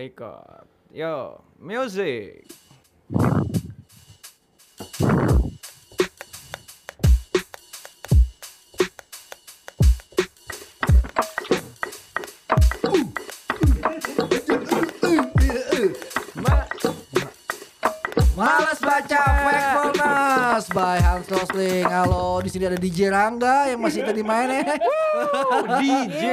Record. Yo, music. Factfulness by Hans Rosling. Halo, di sini ada DJ Rangga yang masih tadi main ya. DJ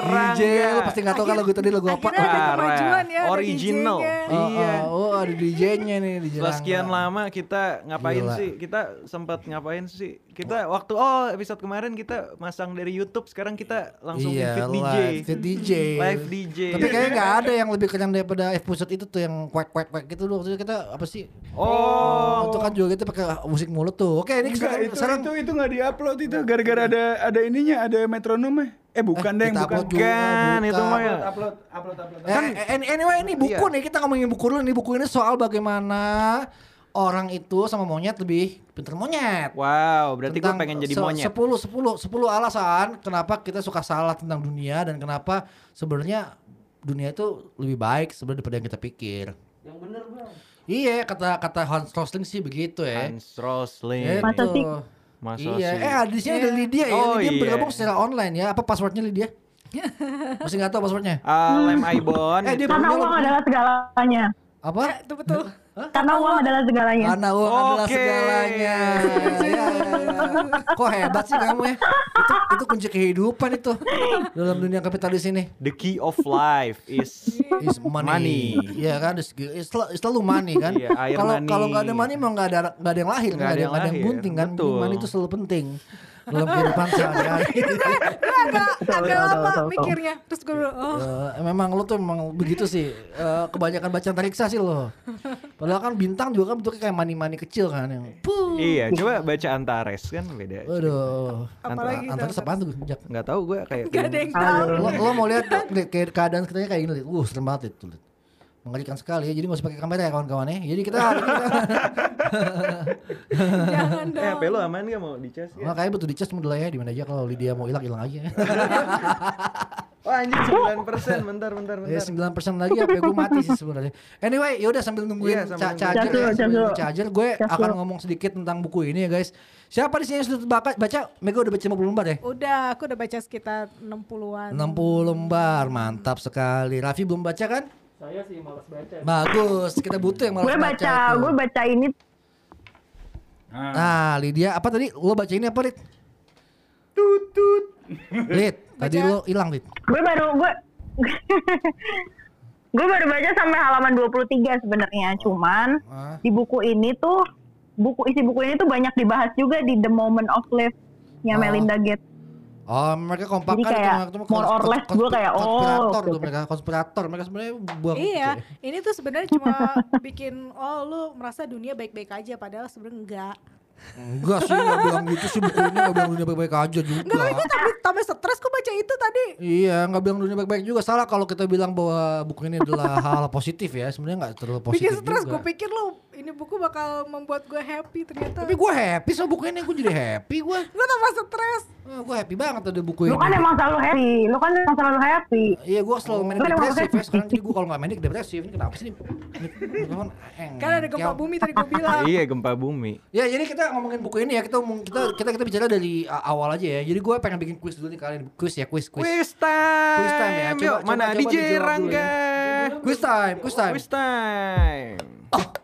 Rangga. DJ, lu pasti nggak tahu kan lagu tadi lagu apa. Akhirnya ada kemajuan ya, ada Original. DJ-nya. Oh, Iya. oh, oh, ada DJ-nya nih Setelah Rangga. sekian lama kita ngapain Gila. sih? Kita sempat ngapain sih? Kita waktu oh episode kemarin kita masang dari YouTube, sekarang kita langsung Iya, fit DJ. fit DJ. Live DJ. Tapi kayaknya nggak ada yang lebih kenyang daripada episode itu tuh yang kuek kuek kuek gitu loh. Waktu itu kita apa sih? Oh, itu kan juga kita pakai musik mulut tuh. Oke, ini Enggak, sekarang, itu, sekarang itu itu nggak diupload itu gara-gara ada ada ininya, ada metronomnya. Eh bukan Eh, deh, bukan. upload juga. Bukan, itu bukan. mah ya. Upload, upload, upload. Eh, eh, anyway ini buku Iya. nih kita ngomongin buku dulu nih buku ini soal bagaimana orang itu sama monyet lebih pintar monyet. Wow, berarti gue pengen jadi monyet. 10 10 10 alasan kenapa kita suka salah tentang dunia dan kenapa sebenarnya dunia itu lebih baik sebenarnya daripada yang kita pikir. Yang bener bang. Iya kata kata Hans Rosling sih begitu ya. Hans Rosling. Gitu. Masa iya, sih? eh di sini ada Lydia ya. Oh, Lydia iya. bergabung secara online ya. Apa passwordnya Lydia? Masih nggak tahu passwordnya. Ah, Lem Aibon. Eh, dia Karena uang adalah segalanya. Apa? Itu betul. Karena uang adalah segalanya. Karena uang adalah Oke. segalanya. Ya, ya, ya. Kok hebat sih kamu ya? Itu itu kunci kehidupan itu dalam dunia kapitalis ini. The key of life is Is money. Money. Iya kan, is, is, is selalu money kan. Iya, Kalau kalau nggak ada money emang nggak ada nggak ada yang lahir, Nggak ada, ada yang yang lahir, bunting kan. betul. Money itu selalu penting dalam kehidupan sehari-hari. Gue agak agak lama mikirnya. Terus gue bilang, oh Eh, memang lo tuh memang begitu sih. Eh, kebanyakan baca antariksa sih lo. Padahal kan bintang juga kan bentuknya kayak mani-mani kecil kan yang. Puh. Iya, coba baca Antares kan beda. Waduh. apalagi Antar itu. apaan tuh? Nggak tahu gue kayak Gak ada yang tahu. lo, lo mau lihat keadaan kita kayak gini. Uh, serem banget itu. Mengerikan sekali ya. Jadi nggak usah pakai kamera ya kawan-kawan ya. Jadi kita Jangan Eh, HP dong. lu aman gak mau dicas ya? makanya butuh dicas dulu lah ya di mana aja kalau Lydia mau hilang hilang aja. Oh anjing 9% bentar bentar Ya bentar. 9% lagi apa gue mati sih sebenarnya. Anyway, yaudah sambil nungguin Iya, ca- nungguin. charger, ya, sambil nungguin charger, gue akan ngomong sedikit tentang buku ini ya guys. Siapa di sini yang sudah baca? Baca? Mega udah baca 50 lembar ya? Udah, aku udah baca sekitar 60-an. 60 lembar, mantap sekali. Raffi belum baca kan? Saya sih malas baca. Bagus, kita butuh yang malas Gue baca, gue baca ini Nah, Lydia, apa tadi? Lo baca ini apa, Lid? Tutut. Lid, tadi lo hilang, Lid. gue baru gue gue baru baca sampai halaman 23 sebenarnya cuman Ah. di buku ini tuh buku isi buku ini tuh banyak dibahas juga di The Moment of Life nya Oh. Melinda Gates Oh, mereka kompak kan kayak itu, itu more or less kons- gue kayak, oh, konspirator tuh oke. mereka konspirator. Mereka sebenarnya buang iya gitu ya. ini tuh sebenarnya cuma bikin oh lu merasa dunia baik-baik aja padahal sebenarnya enggak. Enggak sih nggak bilang gitu sih buku ini nggak bilang dunia baik-baik aja juga. Enggak tapi gue tambah, tambah stres kok baca itu tadi. Iya nggak bilang dunia baik-baik juga. Salah kalau kita bilang bahwa buku ini adalah hal positif ya sebenarnya nggak terlalu positif bikin stres gue pikir lu ini buku bakal membuat gue happy ternyata tapi gue happy sama buku ini gue jadi happy gue gue tambah stres gue happy banget ada buku lu ini kan emang selalu happy lu kan emang selalu happy Iya gue selalu main Kan depresif ya sekarang jadi gue kalau nggak main depresif ini kenapa sih ini? Ini kan kan ada gempa bumi tadi gue bilang Iya gempa bumi. Ya jadi kita ngomongin buku ini ya kita ngomong kita kita kita bicara dari uh, awal aja ya. Jadi gue pengen bikin quiz dulu nih kalian quiz ya quiz quiz. Quiz time. Quiz time ya. Coba- Yuk, coba- mana coba DJ dulu Rangga? Quiz time, quiz time. Quiz time.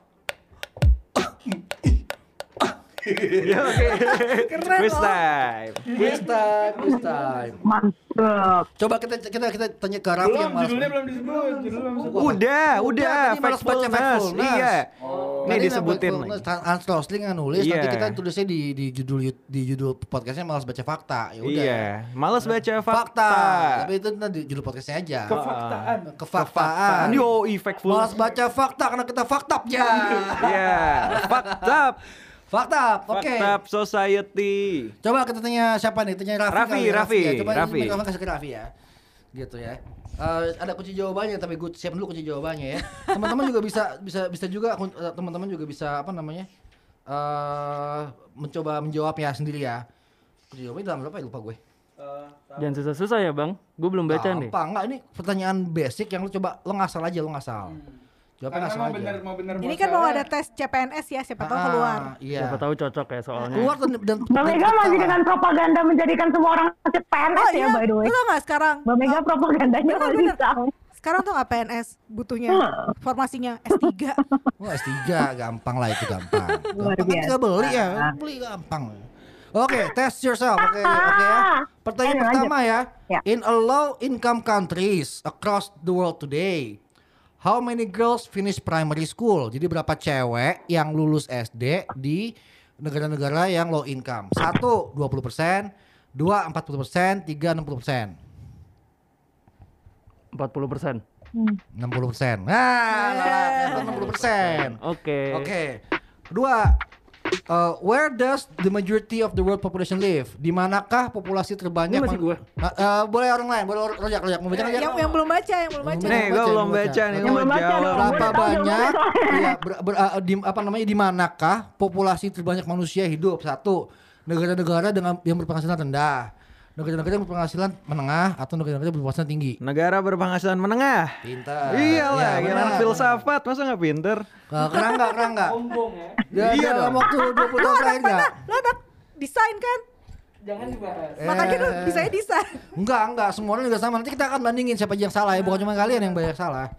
Ya, oke. Keren Quiz loh. time. Quiz time, quiz time. mantep Coba kita kita kita tanya ke Raffi yang Belum, malas. judulnya belum disebut. Judulnya belum disebut. Udah, udah, malas baca factfulness. Iya. Oh. Ini Tadi disebutin. Hans Rosling yang nulis Iya. nanti kita tulisnya di di judul di judul podcastnya malas baca fakta. Ya udah. Iya. Males baca fakta. Fakta. Tapi itu nanti judul podcastnya aja. Kefaktaan. Kefaktaan. Yo, factful. Malas baca fakta karena kita faktap ya. Iya. Fakta. Fakta, oke. Fakta society. Coba kita tanya siapa nih? Tanya Raffi. Raffi, kali ya, Raffi, ya. Coba Raffi. ini mikrofon kasih ke Raffi ya. Gitu ya. Eh, ada kunci jawabannya tapi gue siap dulu kunci jawabannya ya. Teman-teman juga bisa bisa bisa juga eh, teman-teman juga bisa apa namanya? eh mencoba menjawabnya sendiri ya. Kunci jawabannya dalam berapa ya lupa gue. Jangan susah-susah ya bang. Gue belum baca nih. Gampang. Enggak, ini pertanyaan basic yang lu coba lo ngasal aja, lo ngasal. Jawabnya Karena ngasal mau aja. bener mau bener Ini kan mau ada tes CPNS ya, siapa tahu Ah, keluar. Iya. Siapa tahu cocok ya soalnya. Keluar dan, dan Mbak Mega masih dengan propaganda menjadikan semua orang PNS Oh ya iya, by the way. lu tau gak sekarang? Mbak Mega propagandanya masih sama. Sekarang tuh gak PNS butuhnya formasinya S3. Wah S3 gampang lah itu gampang. Gampang kan tinggal beli ya, beli gampang. Oke, test yourself. Oke, oke ya. Pertanyaan Ayo, pertama ya. Ya. In a low income countries across the world today, how many girls finish primary school? Jadi berapa cewek yang lulus SD di negara-negara yang low income? Satu, 20%, dua, 40%, tiga, 60%. 40 persen. 60%. Nah, 60%. Oke. Oke. Kedua, uh, where does the majority of the world population live? Di manakah populasi terbanyak? Ini masih gue. Uh, uh, boleh orang lain, boleh or- rojak, rojak. Mau baca rojak? yang, yang belum baca, yang belum baca. Nih, gue belum baca. nih, Yang belum baca. Berapa banyak? Iya, ber, ber- uh, di apa namanya di manakah populasi terbanyak manusia hidup? Satu, negara-negara dengan yang berpenghasilan rendah, negara-negara yang berpenghasilan menengah atau negara-negara yang berpenghasilan tinggi. Negara berpenghasilan menengah. Pintar. Iyalah, Ya, gila filsafat masa nggak pinter? Uh, keren nggak? Sombong ya. Ya, Iya dalam dong. waktu 20 tahun terakhir nggak? Lo anak desain kan? Jangan dibahas. Makanya lu Eh. bisa desain. Enggak, enggak, semua orang juga sama. Nanti kita akan bandingin siapa aja yang salah ya, bukan cuma kalian yang banyak salah.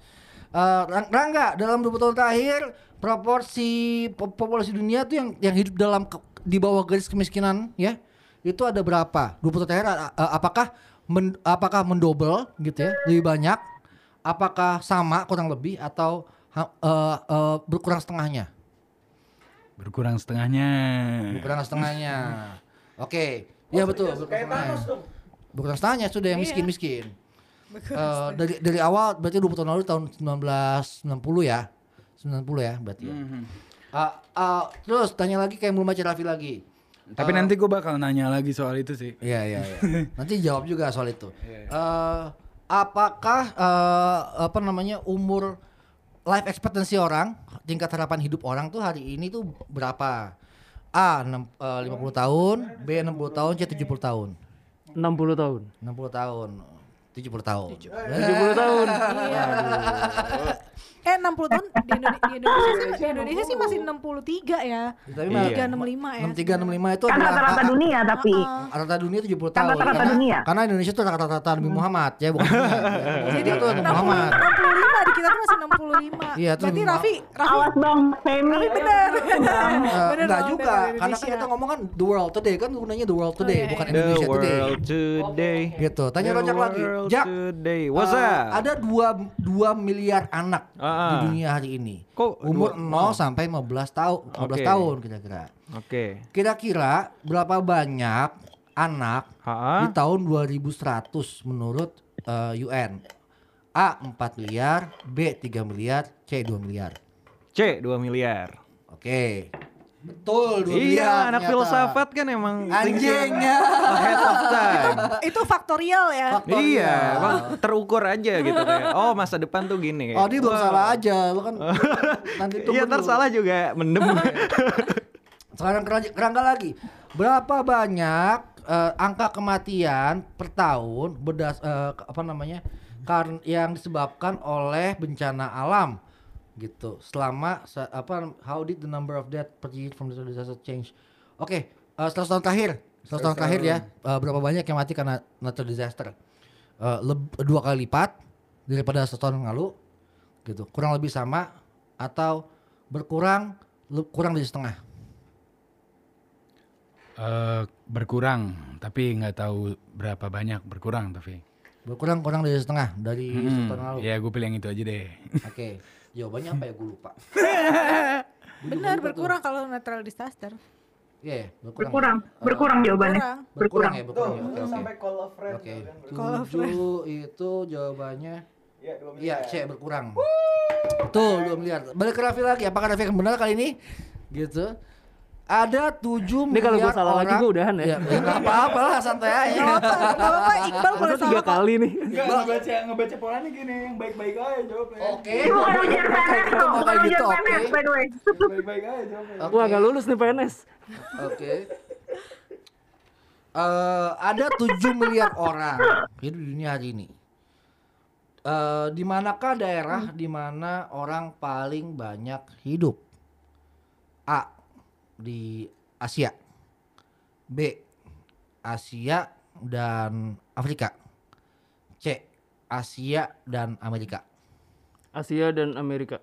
Eh, Rang- Rangga, dalam 20 tahun terakhir proporsi po- populasi dunia tuh yang yang hidup dalam ke- di bawah garis kemiskinan ya. Itu ada berapa? 20 tahun terakhir apakah men- apakah mendobel gitu ya, lebih banyak? Apakah sama kurang lebih atau eh, eh, berkurang setengahnya? Berkurang setengahnya. Berkurang setengahnya. Oke. Iya betul, berkurang setengahnya. Berkurang setengahnya sudah yang miskin-miskin. Eh, dari dari awal berarti 20 tahun lalu tahun 1990 ya. 90 ya berarti ya. Ah, ah, terus tanya lagi kayak belum baca Raffi lagi. Tapi nanti gue bakal nanya lagi soal itu sih. Iya iya iya. Nanti jawab juga soal itu. Eh, apakah eh, apa namanya umur life expectancy orang, tingkat harapan hidup orang tuh hari ini tuh berapa? A enam- eh, 50 tahun, B 60 tahun, C 70 tahun. 60 tahun. 60 tahun, 70 tahun. 70 tahun. Eh 60 tahun di, Indone- di Indonesia sih di Indonesia sih masih 63 ya. Tapi Iya. 365 ya. 63 65 itu Kan rata-rata dunia tapi. rata dunia 70 Kan tahun. rata-rata karena, dunia. karena Indonesia tuh rata-rata Nabi Muhammad ya bukan ya. Jadi itu Nabi 60, Muhammad. 65 di kita tuh masih 65. Iya, itu Berarti Raffi, Raffi, Awas bang, Femi. Raffi benar. Eh, Bener enggak juga, dari karena kan kita ngomong kan the world today kan gunanya the world today, iya, bukan iya. The Indonesia today. world today. Gitu. Tanya The Rojak lagi. world Jak, today. What's eh, up? ada 2 2 miliar anak di Ah. dunia hari ini. Kok umur dua- 0 sampai 15 tahun, 15 Oke. tahun kira-kira. Oke. Kira-kira berapa banyak anak Ha? di tahun 2100 menurut eh, UN? A 4 miliar, B 3 miliar, C 2 miliar. C 2 miliar. Oke. Betul 2 miliar. Iya, anak ternyata. filsafat kan emang Anjing ya. ahead of time. itu faktorial ya. Faktorial. Iya, bang, terukur aja gitu kayak. Oh masa depan tuh gini. Oh, dia belum Wah. salah aja. Lu kan nanti tunggu Iya, ntar salah juga mendem. Sekarang kerangka, lagi. Berapa banyak eh, angka kematian per tahun berdas eh, ke- apa namanya? Karena yang disebabkan oleh bencana alam gitu. Selama se- apa how did the number of death per year from the disaster change? Oke, eh, 100 tahun terakhir. 100 tahun terakhir ya. eh, berapa banyak yang mati karena natural disaster? Eh, leb- dua kali lipat daripada 100 tahun yang lalu gitu. Kurang lebih sama atau berkurang kurang dari setengah. Eh, berkurang, tapi nggak tahu berapa banyak berkurang tapi. Berkurang kurang dari setengah dari Hmm, tahun lalu. ya gue pilih yang itu aja deh. Oke. Jawabannya apa ya gue lupa. Benar berkurang kalau natural disaster. Iya, ya, berkurang. Berkurang, Eh, berkurang jawabannya. Kurang. berkurang ya, berkurang. ya. Oke, oke. call of friend. Oke. Call of Tujuh itu jawabannya Iya, iya, C berkurang. Betul, 2 miliar. Balik ke Raffi lagi. Apakah Raffi akan benar kali ini? Gitu. Ada 7 Ini miliar kalau gua salah lagi orang. gua udahan ya. Ya, ya nggak apa-apa lah, santai aja. Gak apa-apa, gak. Iqbal boleh Masa salah tiga kali nih. Enggak, ngebaca, ngebaca polanya gini, yang baik-baik aja jawabnya. Oke. Ini bukan ujian PNS kok, Kalau bukan ujian gitu, oke. PNS by the way. Baik-baik aja jawabnya. Wah, gak lulus nih PNS. Oke. Eh, ada 7 miliar orang hidup di dunia hari ini. Eh, di manakah daerah di mana orang paling banyak hidup? A. Di Asia. B. Asia dan Afrika. C. Asia dan Amerika. Asia dan Amerika.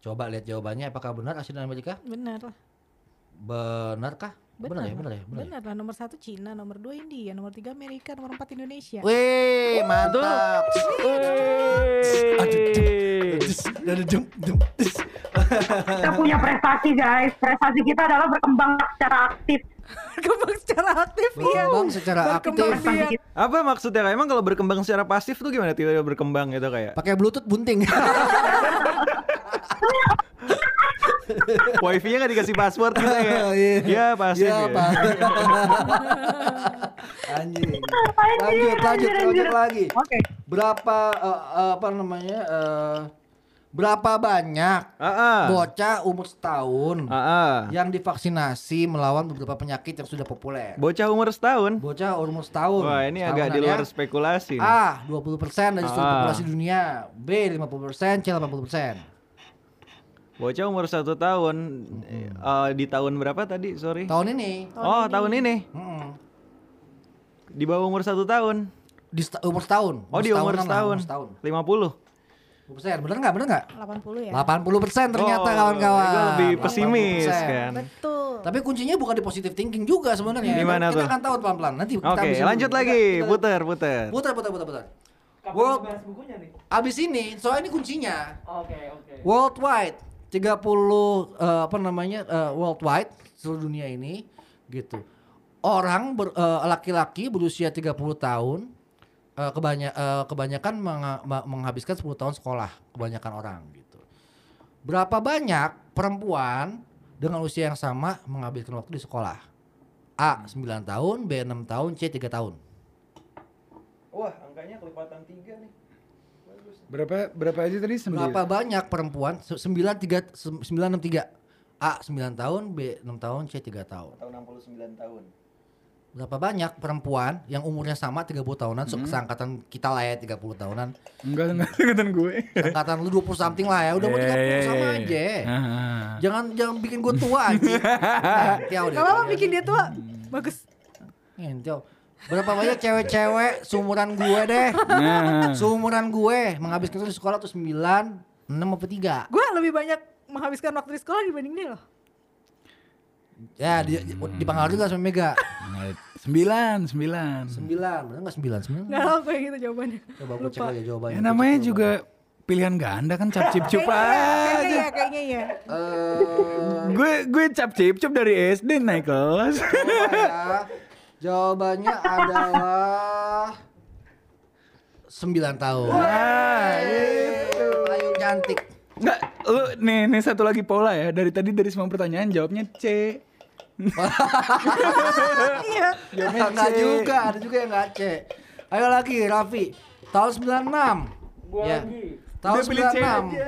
Coba lihat jawabannya apakah benar Asia dan Amerika? Benar lah. Benarkah? Benar, ya, benar ya, benar. ya? Benar lah. Nomor satu Cina, nomor dua India, nomor tiga Amerika, nomor empat Indonesia. Wih, mantap. Kita punya prestasi guys. Prestasi kita adalah berkembang secara aktif. Berkembang secara aktif ya. Berkembang secara Berkembang aktif. biak. Apa maksudnya? Emang kalau berkembang secara pasif tuh gimana tiba-tiba berkembang gitu kayak? Pakai Bluetooth bunting. Wifi-nya nggak dikasih password gitu ya? Iya. Iya pasif Iya, ya. Pak. Anjing. Lanjut, lanjut, lanjut lagi. Oke. Berapa eh, eh, apa namanya? eh, berapa banyak Ah, ah. bocah umur setahun Ah, ah. yang divaksinasi melawan beberapa penyakit yang sudah populer? Bocah umur setahun. Bocah umur setahun. Wah ini agak di luar ya. spekulasi. nih. A 20% dari seluruh Ah. populasi dunia, B 50%, C 80%. Bocah umur satu tahun eh, di tahun berapa tadi? Sorry. Tahun ini. oh tahun ini Mm-mm. di bawah umur satu tahun. Di umur setahun. Oh di umur setahunan lah, setahun. umur setahun. 50 persen, bener nggak? Bener nggak? 80 ya. 80 persen ternyata Oh, kawan-kawan. gua lebih pesimis 80%. kan. Betul. Tapi kuncinya bukan di positive thinking juga sebenarnya. Gimana kita tuh? akan tahu pelan-pelan. Nanti kita Oke dulu. lanjut Kita- lagi. kita- Putar putar. Putar, putar, putar, putar. World, abis ini, soal ini kuncinya. Oke, oke. Worldwide 30 eh, apa namanya eh, worldwide seluruh dunia ini gitu. Orang ber- eh, laki-laki berusia 30 tahun eh, kebanya- eh, kebanyakan ma- menghabiskan 10 tahun sekolah kebanyakan orang gitu. Berapa banyak perempuan dengan usia yang sama menghabiskan waktu di sekolah? A 9 tahun, B 6 tahun, C 3 tahun. Wah angkanya kelipatan tiga nih. Berapa berapa aja tadi? Sembilan. Berapa banyak perempuan? Se- 93 se- 963. A 9 tahun, B 6 tahun, C 3 tahun. Tahun 69 tahun. Berapa banyak perempuan yang umurnya sama 30 tahunan, Hmm. se- seangkatan kita lah ya 30 tahunan. Enggak enggak angkatan gue. Seangkatan lu 20 something lah ya, udah mau 30 Iya, sama iya, aja. iya. Ah. Jangan jangan bikin gue tua aja. Gak apa-apa bikin dia tua. Bagus. Ngentil. Berapa banyak cewek-cewek seumuran gue deh. Nah. Seumuran gue menghabiskan waktu di sekolah tuh 9, 6 apa 3. Gue lebih banyak menghabiskan waktu di sekolah dibanding dia loh. Ya, di, dipengaruhi juga sama Mega. Nah, Sembilan, sembilan. 9, bener enggak 9? 9. Gak apa gitu jawabannya. Coba gue cek aja jawabannya. Ya, namanya juga pilihan ganda kan cap cip cup Kayaknya aja. ya, kayaknya ya. Eh, Gue gue cap cip cup dari SD naik kelas. coba ya. Jawabannya adalah 9 tahun. Wah, Ayo cantik. Enggak, lu nih nih satu lagi pola ya. Dari tadi dari semua pertanyaan jawabnya C. Iya. Jawabnya Enggak juga, ada juga yang enggak C. Ayo lagi Raffi. Tahun 96. Gua Ya. lagi. Tahun Udah 96. aja.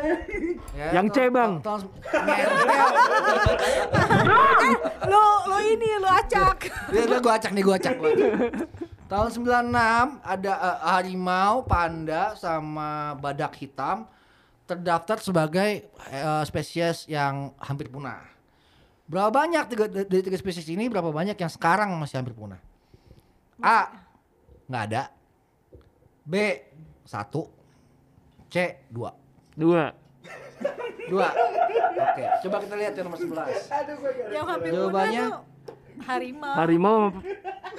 Ya, Yang C, Bang. Tahun. Lo lo ini lo acak. Ya udah gua acak nih, gua acak. gua acak. Tahun 96 ada eh, harimau, panda sama badak hitam terdaftar sebagai eh, spesies yang hampir punah. Berapa banyak tiga, dari tiga spesies ini berapa banyak yang sekarang masih hampir punah? A nggak ada. B satu. C dua. Dua. Dua. Oke, coba kita lihat yang nomor 11. Yang hampir Jawabannya? punah tuh harimau. Harimau apa?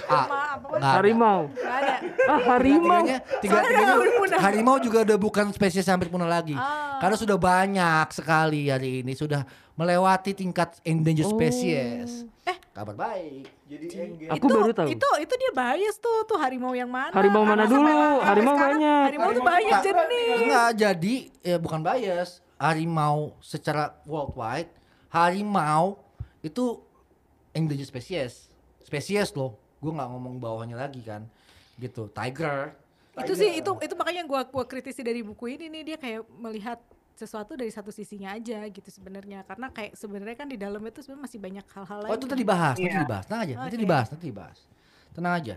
A. Sama apa? Nggak ada. Harimau. Ada. Ah, harimau. Tiga Soalnya tiganya udah punah. harimau juga udah bukan spesies hampir punah lagi. Ah. Karena sudah banyak sekali hari ini sudah melewati tingkat endangered Oh. species. Eh. Kabar baik. Jadi engage. Aku baru tahu. Itu itu dia bias tuh tuh harimau yang mana? Harimau mana Karena dulu? Harimau sekarang banyak. Harimau tuh banyak jenis. Enggak, jadi ya bukan bias. Harimau secara worldwide, harimau itu endangered species. Spesies loh. Gue nggak ngomong bawahnya lagi kan. Gitu. Tiger. Itu sih itu itu makanya gua gua kritisi dari buku ini nih dia kayak melihat sesuatu dari satu sisinya aja gitu sebenarnya karena kayak sebenarnya kan di dalam itu sebenarnya masih banyak hal-hal lain. Oh itu kan. tadi dibahas, nanti Iya. dibahas. Tenang aja, nanti dibahas, nanti dibahas. tenang aja.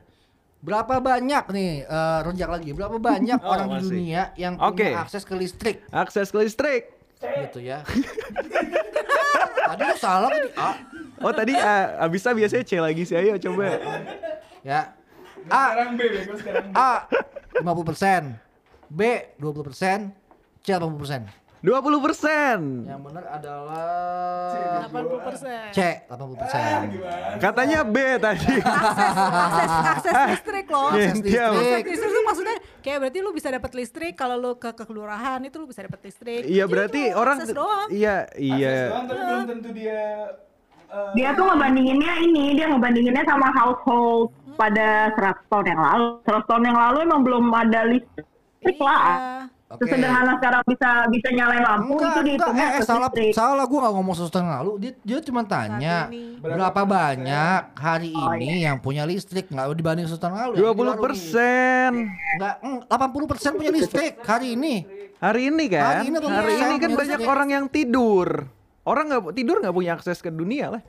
Berapa banyak nih eh, rojak lagi? Berapa banyak Oh, orang di masih. dunia yang Oke. punya akses ke listrik Akses ke listrik. gitu ya? Tadi lu salah tadi A Oh tadi A, A bisa biasanya C lagi sih. Ayo coba. ya. A A 50%, B 20%, C 80%. 20 persen. Yang benar adalah 80%. C 80%. Katanya B tadi. akses akses listrik loh. Akses Diam. Akses listrik. listrik itu maksudnya kayak berarti lu bisa dapat listrik kalau lu ke, ke kelurahan itu lu bisa dapat listrik. Iya berarti orang akses doang. Iya, iya. tapi belum tentu dia Dia tuh ngebandinginnya ini, dia ngebandinginnya sama household pada 100 tahun yang lalu. 100 tahun yang lalu emang belum ada listrik Iya. lah. Oke. Sesederhana sekarang bisa bisa nyalain lampu Enggak, itu dihitungnya eh, ke salah, listrik. salah gue gak ngomong sesuatu yang lalu Dia, dia cuma tanya. Berapa banyak hari Oh, ini yang punya listrik Nggak dibanding sesuatu yang lalu 20 yang lalu persen. Nggak, mm, 80 punya listrik hari ini Hari ini kan? Hari ini Hari ini kan banyak listrik. orang yang tidur. Orang nggak tidur nggak punya akses ke dunia lah.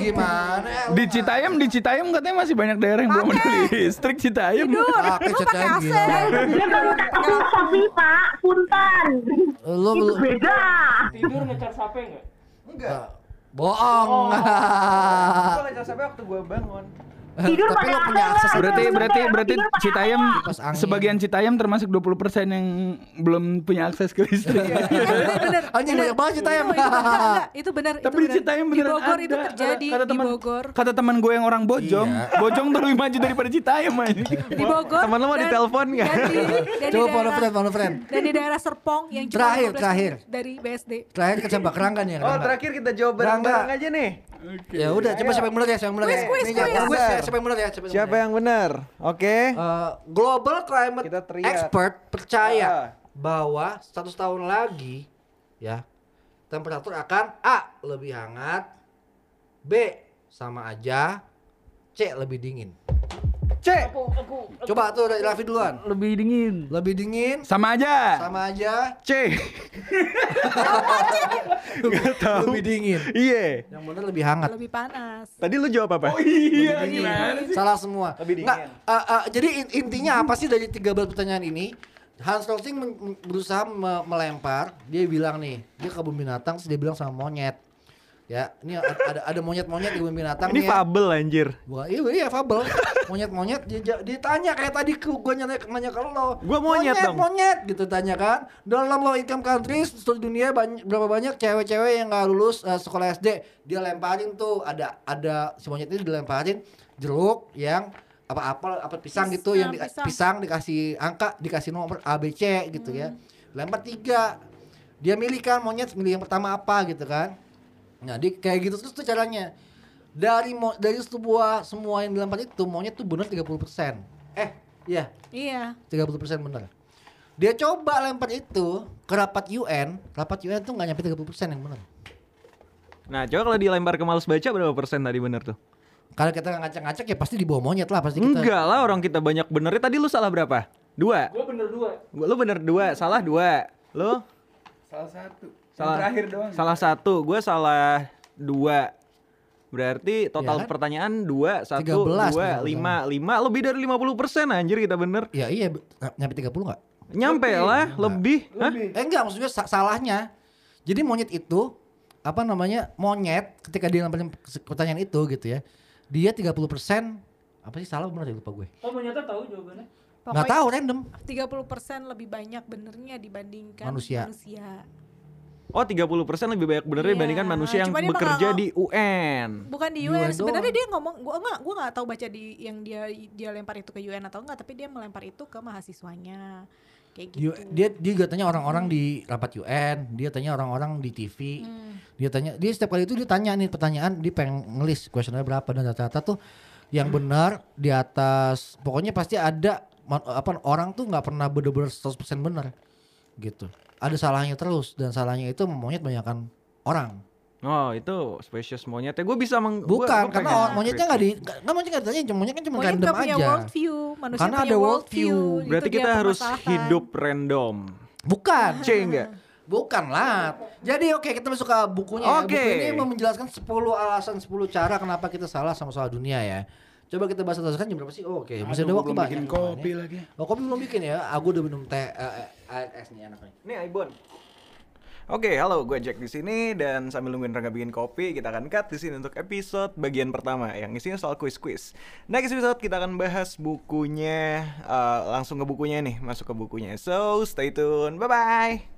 Gimana ya, lu di Citayam di Citayam katanya masih banyak daerah yang belum ada listrik Citayam. Tidur. Lu pakai AC. Dia aku sapi pak, punten. Lu, Itu lu beda. Tidur ngecas HP enggak? Enggak Bohong sampai waktu gua bangun. Tidur Tapi pakai lu punya akses lah. Berarti berarti berarti Citayam sebagian Citayam termasuk 20% yang belum punya akses ke listrik. Eh, bener, bener, Anjing bener. banyak banget Citayam. Itu, enggak, enggak, benar. Tapi itu di benar. Citayam di beneran Bogor itu terjadi Kata di teman Bogor. kata teman gue yang orang Bojong, Iya. Bojong tuh lebih maju daripada Citayam. Di Bogor. Teman lu mau ditelepon nggak? dan di- dan di Coba follow daerah- friend, follow friend Dan di daerah Serpong yang Terakhir, 15 terakhir. dari BSD. Terakhir kita coba kerangka nih ya Oh terakhir kita jawab Rangga. bareng-bareng aja nih. Ya udah, coba siapa yang benar ya, siapa yang benar ya. Quiz, quiz, quiz. ya, siapa yang benar ya, siapa yang Siapa benar ya. yang benar? Oke. Eh, global climate Kita teriak. expert percaya Ah. bahwa 100 tahun lagi ya temperatur akan A lebih hangat, B sama aja, C lebih dingin. C. Coba tuh dari Raffi duluan. Lebih dingin. Lebih dingin, Sama aja. sama aja, C. Gak tahu. lebih dingin. Iya. Yang benar lebih hangat. Lebih panas. Tadi lu jawab apa? Iya, Dingin. gimana sih? Salah semua. Lebih Nggak, dingin. eh, eh, jadi in- intinya apa sih dari 13 pertanyaan ini? Hans Rosling berusaha me- melempar, dia bilang nih, dia ke kebun binatang, terus dia bilang sama monyet. Ya, ini ada ada monyet-monyet di kebun binatang Ini nih ya. fabel anjir. Bukan, iya, iya fabel. Monyet-monyet dia, ja- dia tanya kayak tadi ke gua nanya, nanya ke lo. Gua monyet dong. Monyet gitu tanya kan. Dalam low income countries seluruh dunia banyak, berapa banyak cewek-cewek yang nggak lulus eh, sekolah SD, dia lemparin tuh ada ada si monyet ini dilemparin jeruk yang apa apel apa pisang gitu yang di- Pisang, pisang. dikasih angka dikasih nomor A B C gitu ya lempar tiga dia milih kan monyet milih yang pertama apa gitu kan nah di kayak gitu terus tuh caranya dari mo- dari sebuah semua yang dilempar itu monyet tuh bener 30% eh iya Iya. 30% bener dia coba lempar itu ke rapat UN rapat UN tuh nggak nyampe 30% yang bener Nah, coba kalau dilempar ke males baca berapa persen tadi bener tuh? kalau kita ngacak-ngacak ya pasti di bawah monyet lah pasti kita Enggak lah orang kita banyak benernya. Tadi lu salah berapa? Dua. Gue bener dua. Gua- Lu bener dua, salah dua. Lu Salah satu. Salah terakhir doang. Salah satu, gue salah dua. Berarti total Ya kan? pertanyaan dua, satu, 13 dua, bener, lima, lima, lebih dari 50 persen anjir kita bener. ya iya be- nyampe 30 nggak Nyampe lah, lebih. Hah? Eh enggak maksudnya sa- salahnya. Jadi monyet itu apa namanya? Monyet ketika dia lemparin pertanyaan itu gitu ya. Dia 30% apa sih salah benar ya lupa gue. Oh ternyata tahu jawabannya. Nggak tahu random. 30% lebih banyak benernya dibandingkan Manusia. manusia. Oh 30 persen lebih banyak benernya Iya, dibandingkan manusia yang cuma bekerja bakal- di UN. Bukan di UN UN. Sebenarnya dia ngomong gua enggak gua enggak tahu baca di yang dia dia lempar itu ke UN atau enggak, tapi dia melempar itu ke mahasiswanya. Kayak Dia, gitu. dia dia juga tanya orang-orang di rapat UN, dia tanya orang-orang di TV. Hmm. Dia tanya dia setiap kali itu dia tanya nih pertanyaan, dia pengen ngelis kuesioner berapa dan rata-rata tuh yang benar di atas pokoknya pasti ada apa orang tuh nggak pernah bener-bener 100% benar gitu. Ada salahnya terus dan salahnya itu monyet banyakkan orang. Oh itu spesies monyetnya. Gue bisa meng. gua- Bukan gua karena pengen orang- monyetnya nggak di nggak monyetnya nggak ditanya, monyet kan cuma Monyet random nggak punya aja. world view, manusia Karena punya ada world view. Itu Berarti dia kita harus hidup random. Bukan. C enggak? Bukan lah. Jadi oke kita masuk ke bukunya ya. Oke. Buku ini menjelaskan 10 alasan 10 cara kenapa kita salah sama soal dunia ya. Coba kita bahas satu kan jam berapa sih? Oh, Oke, masih ada waktu banyak. bikin kopi Bang, lagi. ya. Oh, kopi belum bikin ya? Aku udah minum teh eh, eh, air es nih enak nih. Nih Aibon. Oke, halo, gue Jack di sini dan sambil nungguin Rangga bikin kopi, kita akan cut di sini untuk episode bagian pertama yang isinya soal quiz-quiz. Next episode kita akan bahas bukunya, eh, langsung ke bukunya nih, masuk ke bukunya. So, stay tune, bye bye.